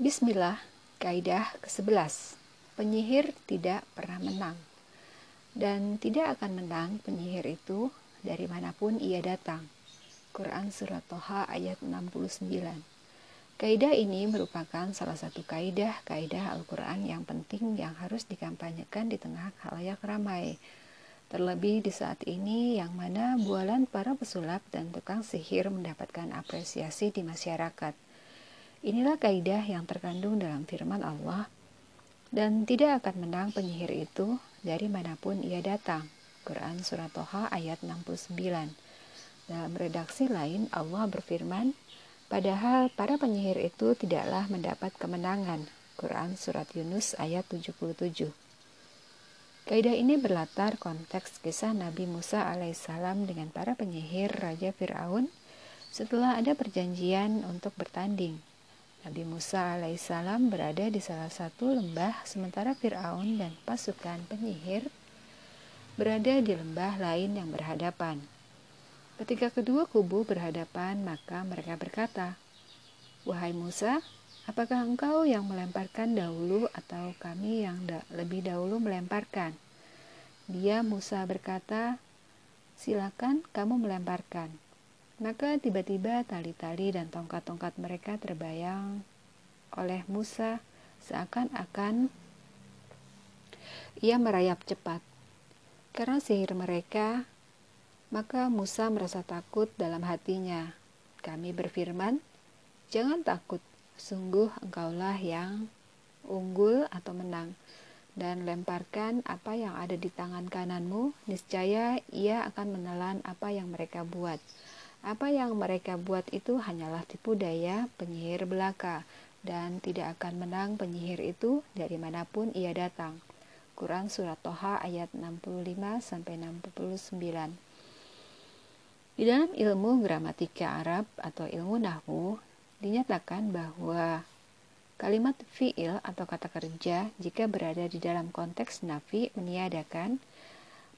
Bismillah, kaidah ke-11. Penyihir tidak pernah menang. Dan tidak akan menang penyihir itu dari mana pun ia datang. Quran Surat Toha ayat 69 Kaidah ini merupakan salah satu kaidah-kaidah Al-Quran yang penting yang harus dikampanyekan di tengah halayak ramai. Terlebih di saat ini yang mana bualan para pesulap dan tukang sihir mendapatkan apresiasi di masyarakat. Inilah kaidah yang terkandung dalam firman Allah dan tidak akan menang penyihir itu dari mana pun ia datang. Quran Surat Toha ayat 69 Dalam redaksi lain Allah berfirman, Padahal para penyihir itu tidaklah mendapat kemenangan. Quran Surat Yunus ayat 77 Kaidah ini berlatar konteks kisah Nabi Musa alaihissalam dengan para penyihir Raja Fir'aun setelah ada perjanjian untuk bertanding. Nabi Musa alaihissalam berada di salah satu lembah sementara Fir'aun dan pasukan penyihir berada di lembah lain yang berhadapan. Ketika kedua kubu berhadapan, maka mereka berkata, "Wahai Musa, apakah engkau yang melemparkan dahulu atau kami yang da lebih dahulu melemparkan?" Dia Musa berkata, "Silakan kamu melemparkan." Maka tiba-tiba tali-tali dan tongkat-tongkat mereka terbayang oleh Musa seakan-akan ia merayap cepat. Karena sihir mereka maka Musa merasa takut dalam hatinya. Kami berfirman, "Jangan takut, sungguh engkaulah yang unggul atau menang." Dan lemparkan apa yang ada di tangan kananmu, niscaya ia akan menelan apa yang mereka buat. Apa yang mereka buat itu hanyalah tipu daya penyihir belaka, dan tidak akan menang penyihir itu dari mana pun ia datang. Quran Surat Toha ayat 65-69 di dalam ilmu gramatika Arab atau ilmu nahwu dinyatakan bahwa kalimat fi'il atau kata kerja jika berada di dalam konteks nafi meniadakan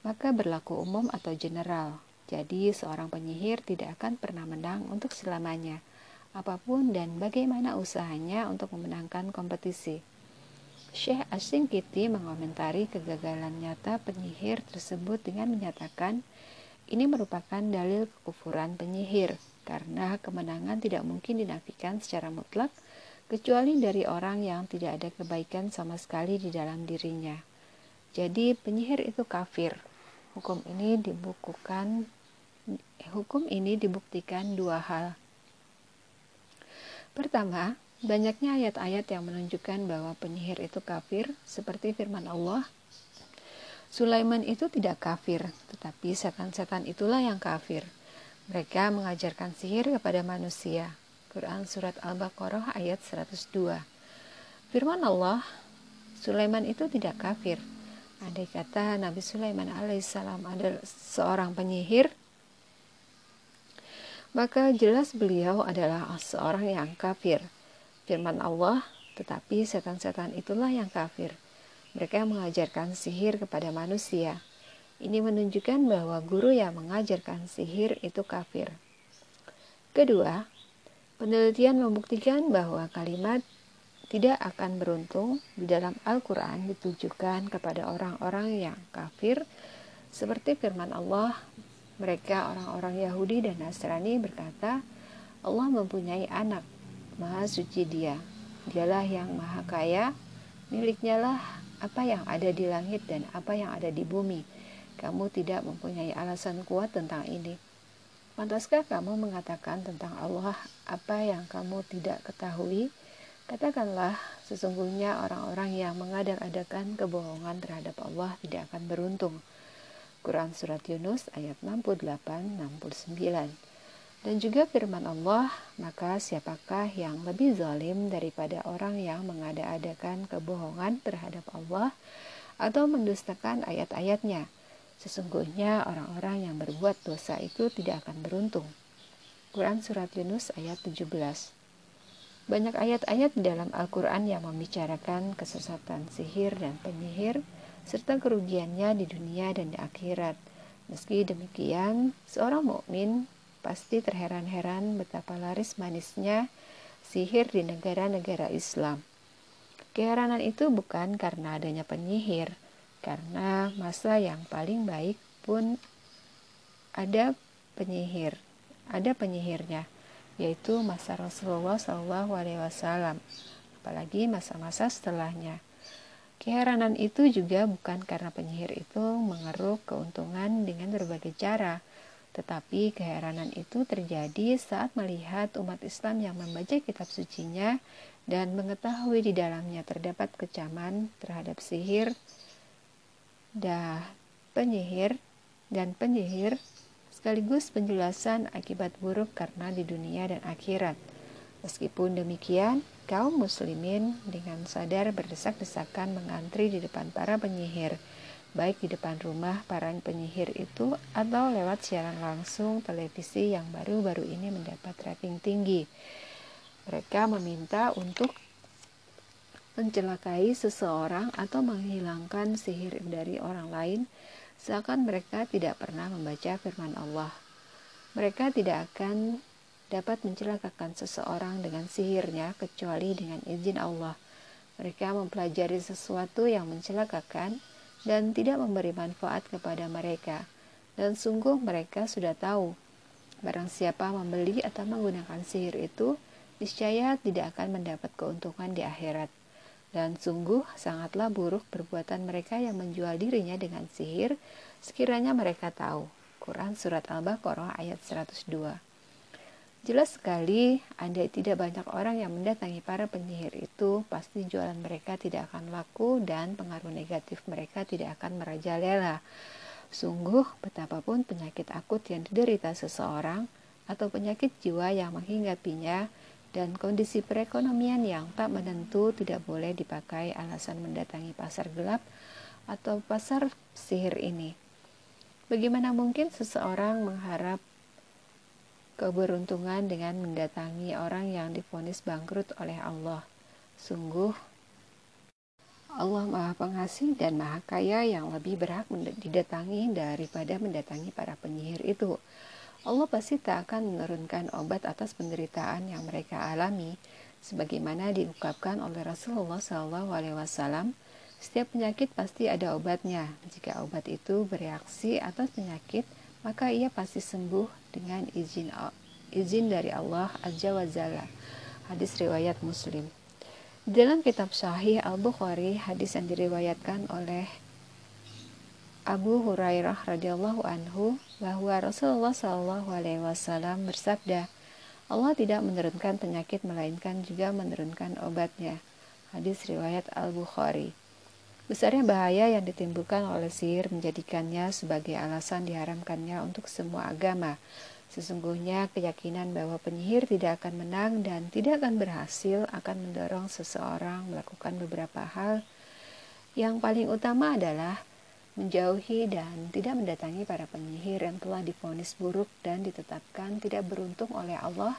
maka berlaku umum atau general. Jadi seorang penyihir tidak akan pernah menang untuk selamanya apa pun dan bagaimana usahanya untuk memenangkan kompetisi. Syekh Asingkiti mengomentari kegagalan nyata penyihir tersebut dengan menyatakan ini merupakan dalil kekufuran penyihir, karena kemenangan tidak mungkin dinafikan secara mutlak, kecuali dari orang yang tidak ada kebaikan sama sekali di dalam dirinya. Jadi penyihir itu kafir. Hukum ini dibukukan hukum ini dibuktikan dua hal. Pertama, banyaknya ayat-ayat yang menunjukkan bahwa penyihir itu kafir seperti firman Allah Sulaiman itu tidak kafir, tetapi setan-setan itulah yang kafir. Mereka mengajarkan sihir kepada manusia. Quran Surat Al-Baqarah ayat 102 Firman Allah, Sulaiman itu tidak kafir. Andai kata Nabi Sulaiman alaihissalam adalah seorang penyihir, maka jelas beliau adalah seorang yang kafir. Firman Allah, tetapi setan-setan itulah yang kafir. Mereka mengajarkan sihir kepada manusia. Ini menunjukkan bahwa guru yang mengajarkan sihir itu kafir. Kedua, penelitian membuktikan bahwa kalimat tidak akan beruntung di dalam Al-Quran ditujukan kepada orang-orang yang kafir seperti firman Allah mereka orang-orang Yahudi dan Nasrani berkata Allah mempunyai anak maha suci dia dialah yang maha kaya miliknya lah apa yang ada di langit dan apa yang ada di bumi. Kamu tidak mempunyai alasan kuat tentang ini. Pantaskah kamu mengatakan tentang Allah apa yang kamu tidak ketahui? Katakanlah, sesungguhnya orang-orang yang mengadak-adakan kebohongan terhadap Allah tidak akan beruntung. Quran Surat Yunus ayat 68-69 dan juga firman Allah, maka siapakah yang lebih zalim daripada orang yang mengada-adakan kebohongan terhadap Allah atau mendustakan ayat-ayatnya? Sesungguhnya orang-orang yang berbuat dosa itu tidak akan beruntung. Quran Surat Yunus ayat 17 Banyak ayat-ayat di dalam Al-Quran yang membicarakan kesesatan sihir dan penyihir, serta kerugiannya di dunia dan di akhirat. Meski demikian, seorang mukmin pasti terheran-heran betapa laris manisnya sihir di negara-negara Islam. Keheranan itu bukan karena adanya penyihir, karena masa yang paling baik pun ada penyihir, ada penyihirnya, yaitu masa Rasulullah Shallallahu Alaihi Wasallam, apalagi masa-masa setelahnya. Keheranan itu juga bukan karena penyihir itu mengeruk keuntungan dengan berbagai cara, tetapi keheranan itu terjadi saat melihat umat Islam yang membaca kitab sucinya dan mengetahui di dalamnya terdapat kecaman terhadap sihir, dah penyihir dan penyihir sekaligus penjelasan akibat buruk karena di dunia dan akhirat. Meskipun demikian, kaum muslimin dengan sadar berdesak-desakan mengantri di depan para penyihir, baik di depan rumah para penyihir itu atau lewat siaran langsung televisi yang baru-baru ini mendapat rating tinggi. Mereka meminta untuk mencelakai seseorang atau menghilangkan sihir dari orang lain, seakan mereka tidak pernah membaca firman Allah. Mereka tidak akan dapat mencelakakan seseorang dengan sihirnya kecuali dengan izin Allah. Mereka mempelajari sesuatu yang mencelakakan dan tidak memberi manfaat kepada mereka. Dan sungguh mereka sudah tahu, barang siapa membeli atau menggunakan sihir itu, niscaya tidak akan mendapat keuntungan di akhirat. Dan sungguh sangatlah buruk perbuatan mereka yang menjual dirinya dengan sihir, sekiranya mereka tahu. Quran Surat Al-Baqarah ayat 102 Jelas sekali, andai tidak banyak orang yang mendatangi para penyihir itu, pasti jualan mereka tidak akan laku dan pengaruh negatif mereka tidak akan merajalela. Sungguh, betapapun penyakit akut yang diderita seseorang atau penyakit jiwa yang menghinggapinya dan kondisi perekonomian yang tak menentu tidak boleh dipakai alasan mendatangi pasar gelap atau pasar sihir ini. Bagaimana mungkin seseorang mengharap keberuntungan dengan mendatangi orang yang difonis bangkrut oleh Allah? Sungguh, Allah Maha Pengasih dan Maha Kaya yang lebih berhak didatangi daripada mendatangi para penyihir itu. Allah pasti tak akan menurunkan obat atas penderitaan yang mereka alami, sebagaimana diungkapkan oleh Rasulullah SAW. Setiap penyakit pasti ada obatnya. Jika obat itu bereaksi atas penyakit, maka ia pasti sembuh dengan izin izin dari Allah Azza wa Jalla. Hadis riwayat Muslim. Dalam kitab Sahih Al-Bukhari, hadis yang diriwayatkan oleh Abu Hurairah radhiyallahu anhu bahwa Rasulullah Shallallahu alaihi wasallam bersabda, Allah tidak menurunkan penyakit melainkan juga menurunkan obatnya. Hadis riwayat Al-Bukhari. Besarnya bahaya yang ditimbulkan oleh sihir menjadikannya sebagai alasan diharamkannya untuk semua agama. Sesungguhnya keyakinan bahwa penyihir tidak akan menang dan tidak akan berhasil akan mendorong seseorang melakukan beberapa hal. Yang paling utama adalah menjauhi dan tidak mendatangi para penyihir yang telah difonis buruk dan ditetapkan tidak beruntung oleh Allah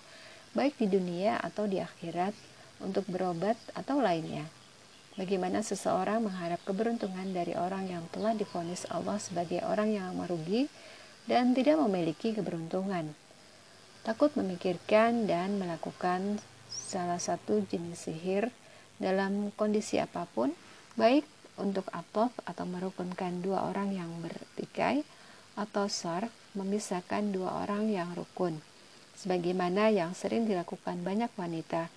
baik di dunia atau di akhirat untuk berobat atau lainnya. Bagaimana seseorang mengharap keberuntungan dari orang yang telah difonis Allah sebagai orang yang merugi dan tidak memiliki keberuntungan. Takut memikirkan dan melakukan salah satu jenis sihir dalam kondisi apa pun, baik untuk atof atau merukunkan dua orang yang bertikai atau sar memisahkan dua orang yang rukun sebagaimana yang sering dilakukan banyak wanita.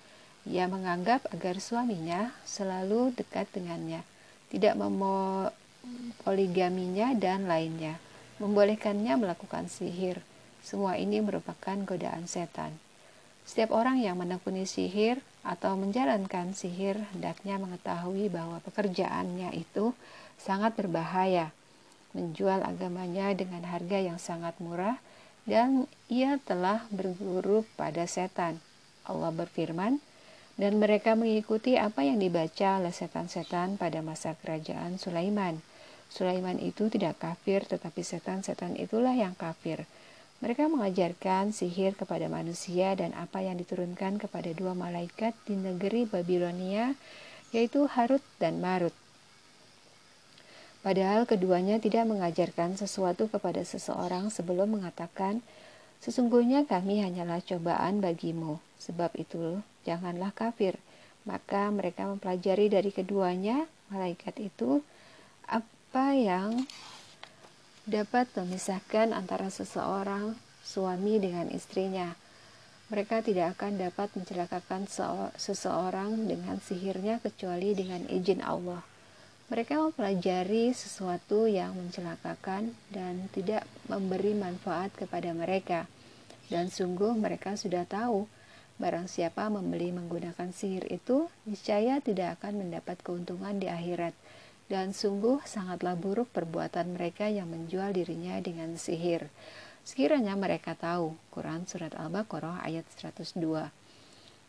Ia menganggap agar suaminya selalu dekat dengannya tidak memoligaminya dan lainnya membolehkannya melakukan sihir. Semua ini merupakan godaan setan. Setiap orang yang menekuni sihir atau menjalankan sihir hendaknya mengetahui bahwa pekerjaannya itu sangat berbahaya, menjual agamanya dengan harga yang sangat murah, dan ia telah berguru pada setan. Allah berfirman, dan mereka mengikuti apa yang dibaca oleh setan-setan pada masa kerajaan Sulaiman. Sulaiman itu tidak kafir, tetapi setan-setan itulah yang kafir. Mereka mengajarkan sihir kepada manusia dan apa yang diturunkan kepada dua malaikat di negeri Babilonia, yaitu Harut dan Marut. Padahal keduanya tidak mengajarkan sesuatu kepada seseorang sebelum mengatakan, Sesungguhnya kami hanyalah cobaan bagimu, sebab itu janganlah kafir. Maka mereka mempelajari dari keduanya, malaikat itu, apa yang dapat memisahkan antara seseorang suami dengan istrinya. Mereka tidak akan dapat mencelakakan seseorang dengan sihirnya kecuali dengan izin Allah. Mereka mempelajari sesuatu yang mencelakakan dan tidak memberi manfaat kepada mereka. Dan sungguh mereka sudah tahu, barang siapa membeli menggunakan sihir itu, niscaya tidak akan mendapat keuntungan di akhirat. Dan sungguh sangatlah buruk perbuatan mereka yang menjual dirinya dengan sihir. Sekiranya mereka tahu, Quran Surat Al-Baqarah ayat 102.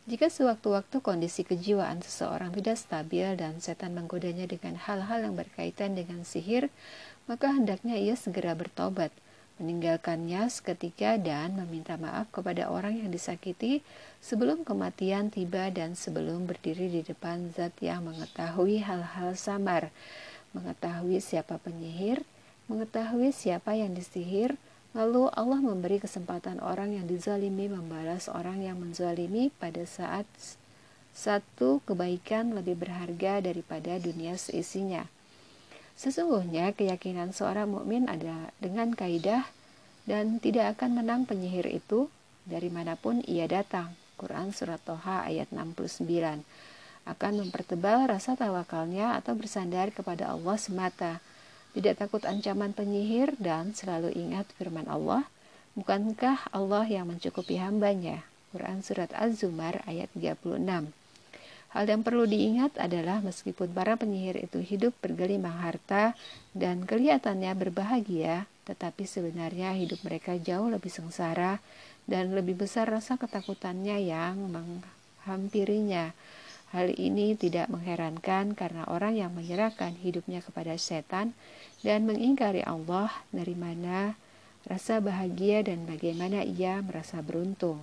Jika sewaktu-waktu kondisi kejiwaan seseorang tidak stabil dan setan menggodanya dengan hal-hal yang berkaitan dengan sihir, maka hendaknya ia segera bertobat, meninggalkannya seketika dan meminta maaf kepada orang yang disakiti sebelum kematian tiba dan sebelum berdiri di depan zat yang mengetahui hal-hal samar, mengetahui siapa penyihir, mengetahui siapa yang disihir, Lalu Allah memberi kesempatan orang yang dizalimi membalas orang yang menzalimi pada saat satu kebaikan lebih berharga daripada dunia seisinya. Sesungguhnya keyakinan seorang mukmin ada dengan kaidah dan tidak akan menang penyihir itu dari mana pun ia datang. Quran Surat Toha ayat 69 akan mempertebal rasa tawakalnya atau bersandar kepada Allah semata tidak takut ancaman penyihir, dan selalu ingat firman Allah, Bukankah Allah yang mencukupi hambanya? Quran Surat Az-Zumar ayat 36 Hal yang perlu diingat adalah meskipun para penyihir itu hidup bergelimang harta dan kelihatannya berbahagia, tetapi sebenarnya hidup mereka jauh lebih sengsara dan lebih besar rasa ketakutannya yang menghampirinya. Hal ini tidak mengherankan karena orang yang menyerahkan hidupnya kepada setan dan mengingkari Allah dari mana rasa bahagia dan bagaimana ia merasa beruntung.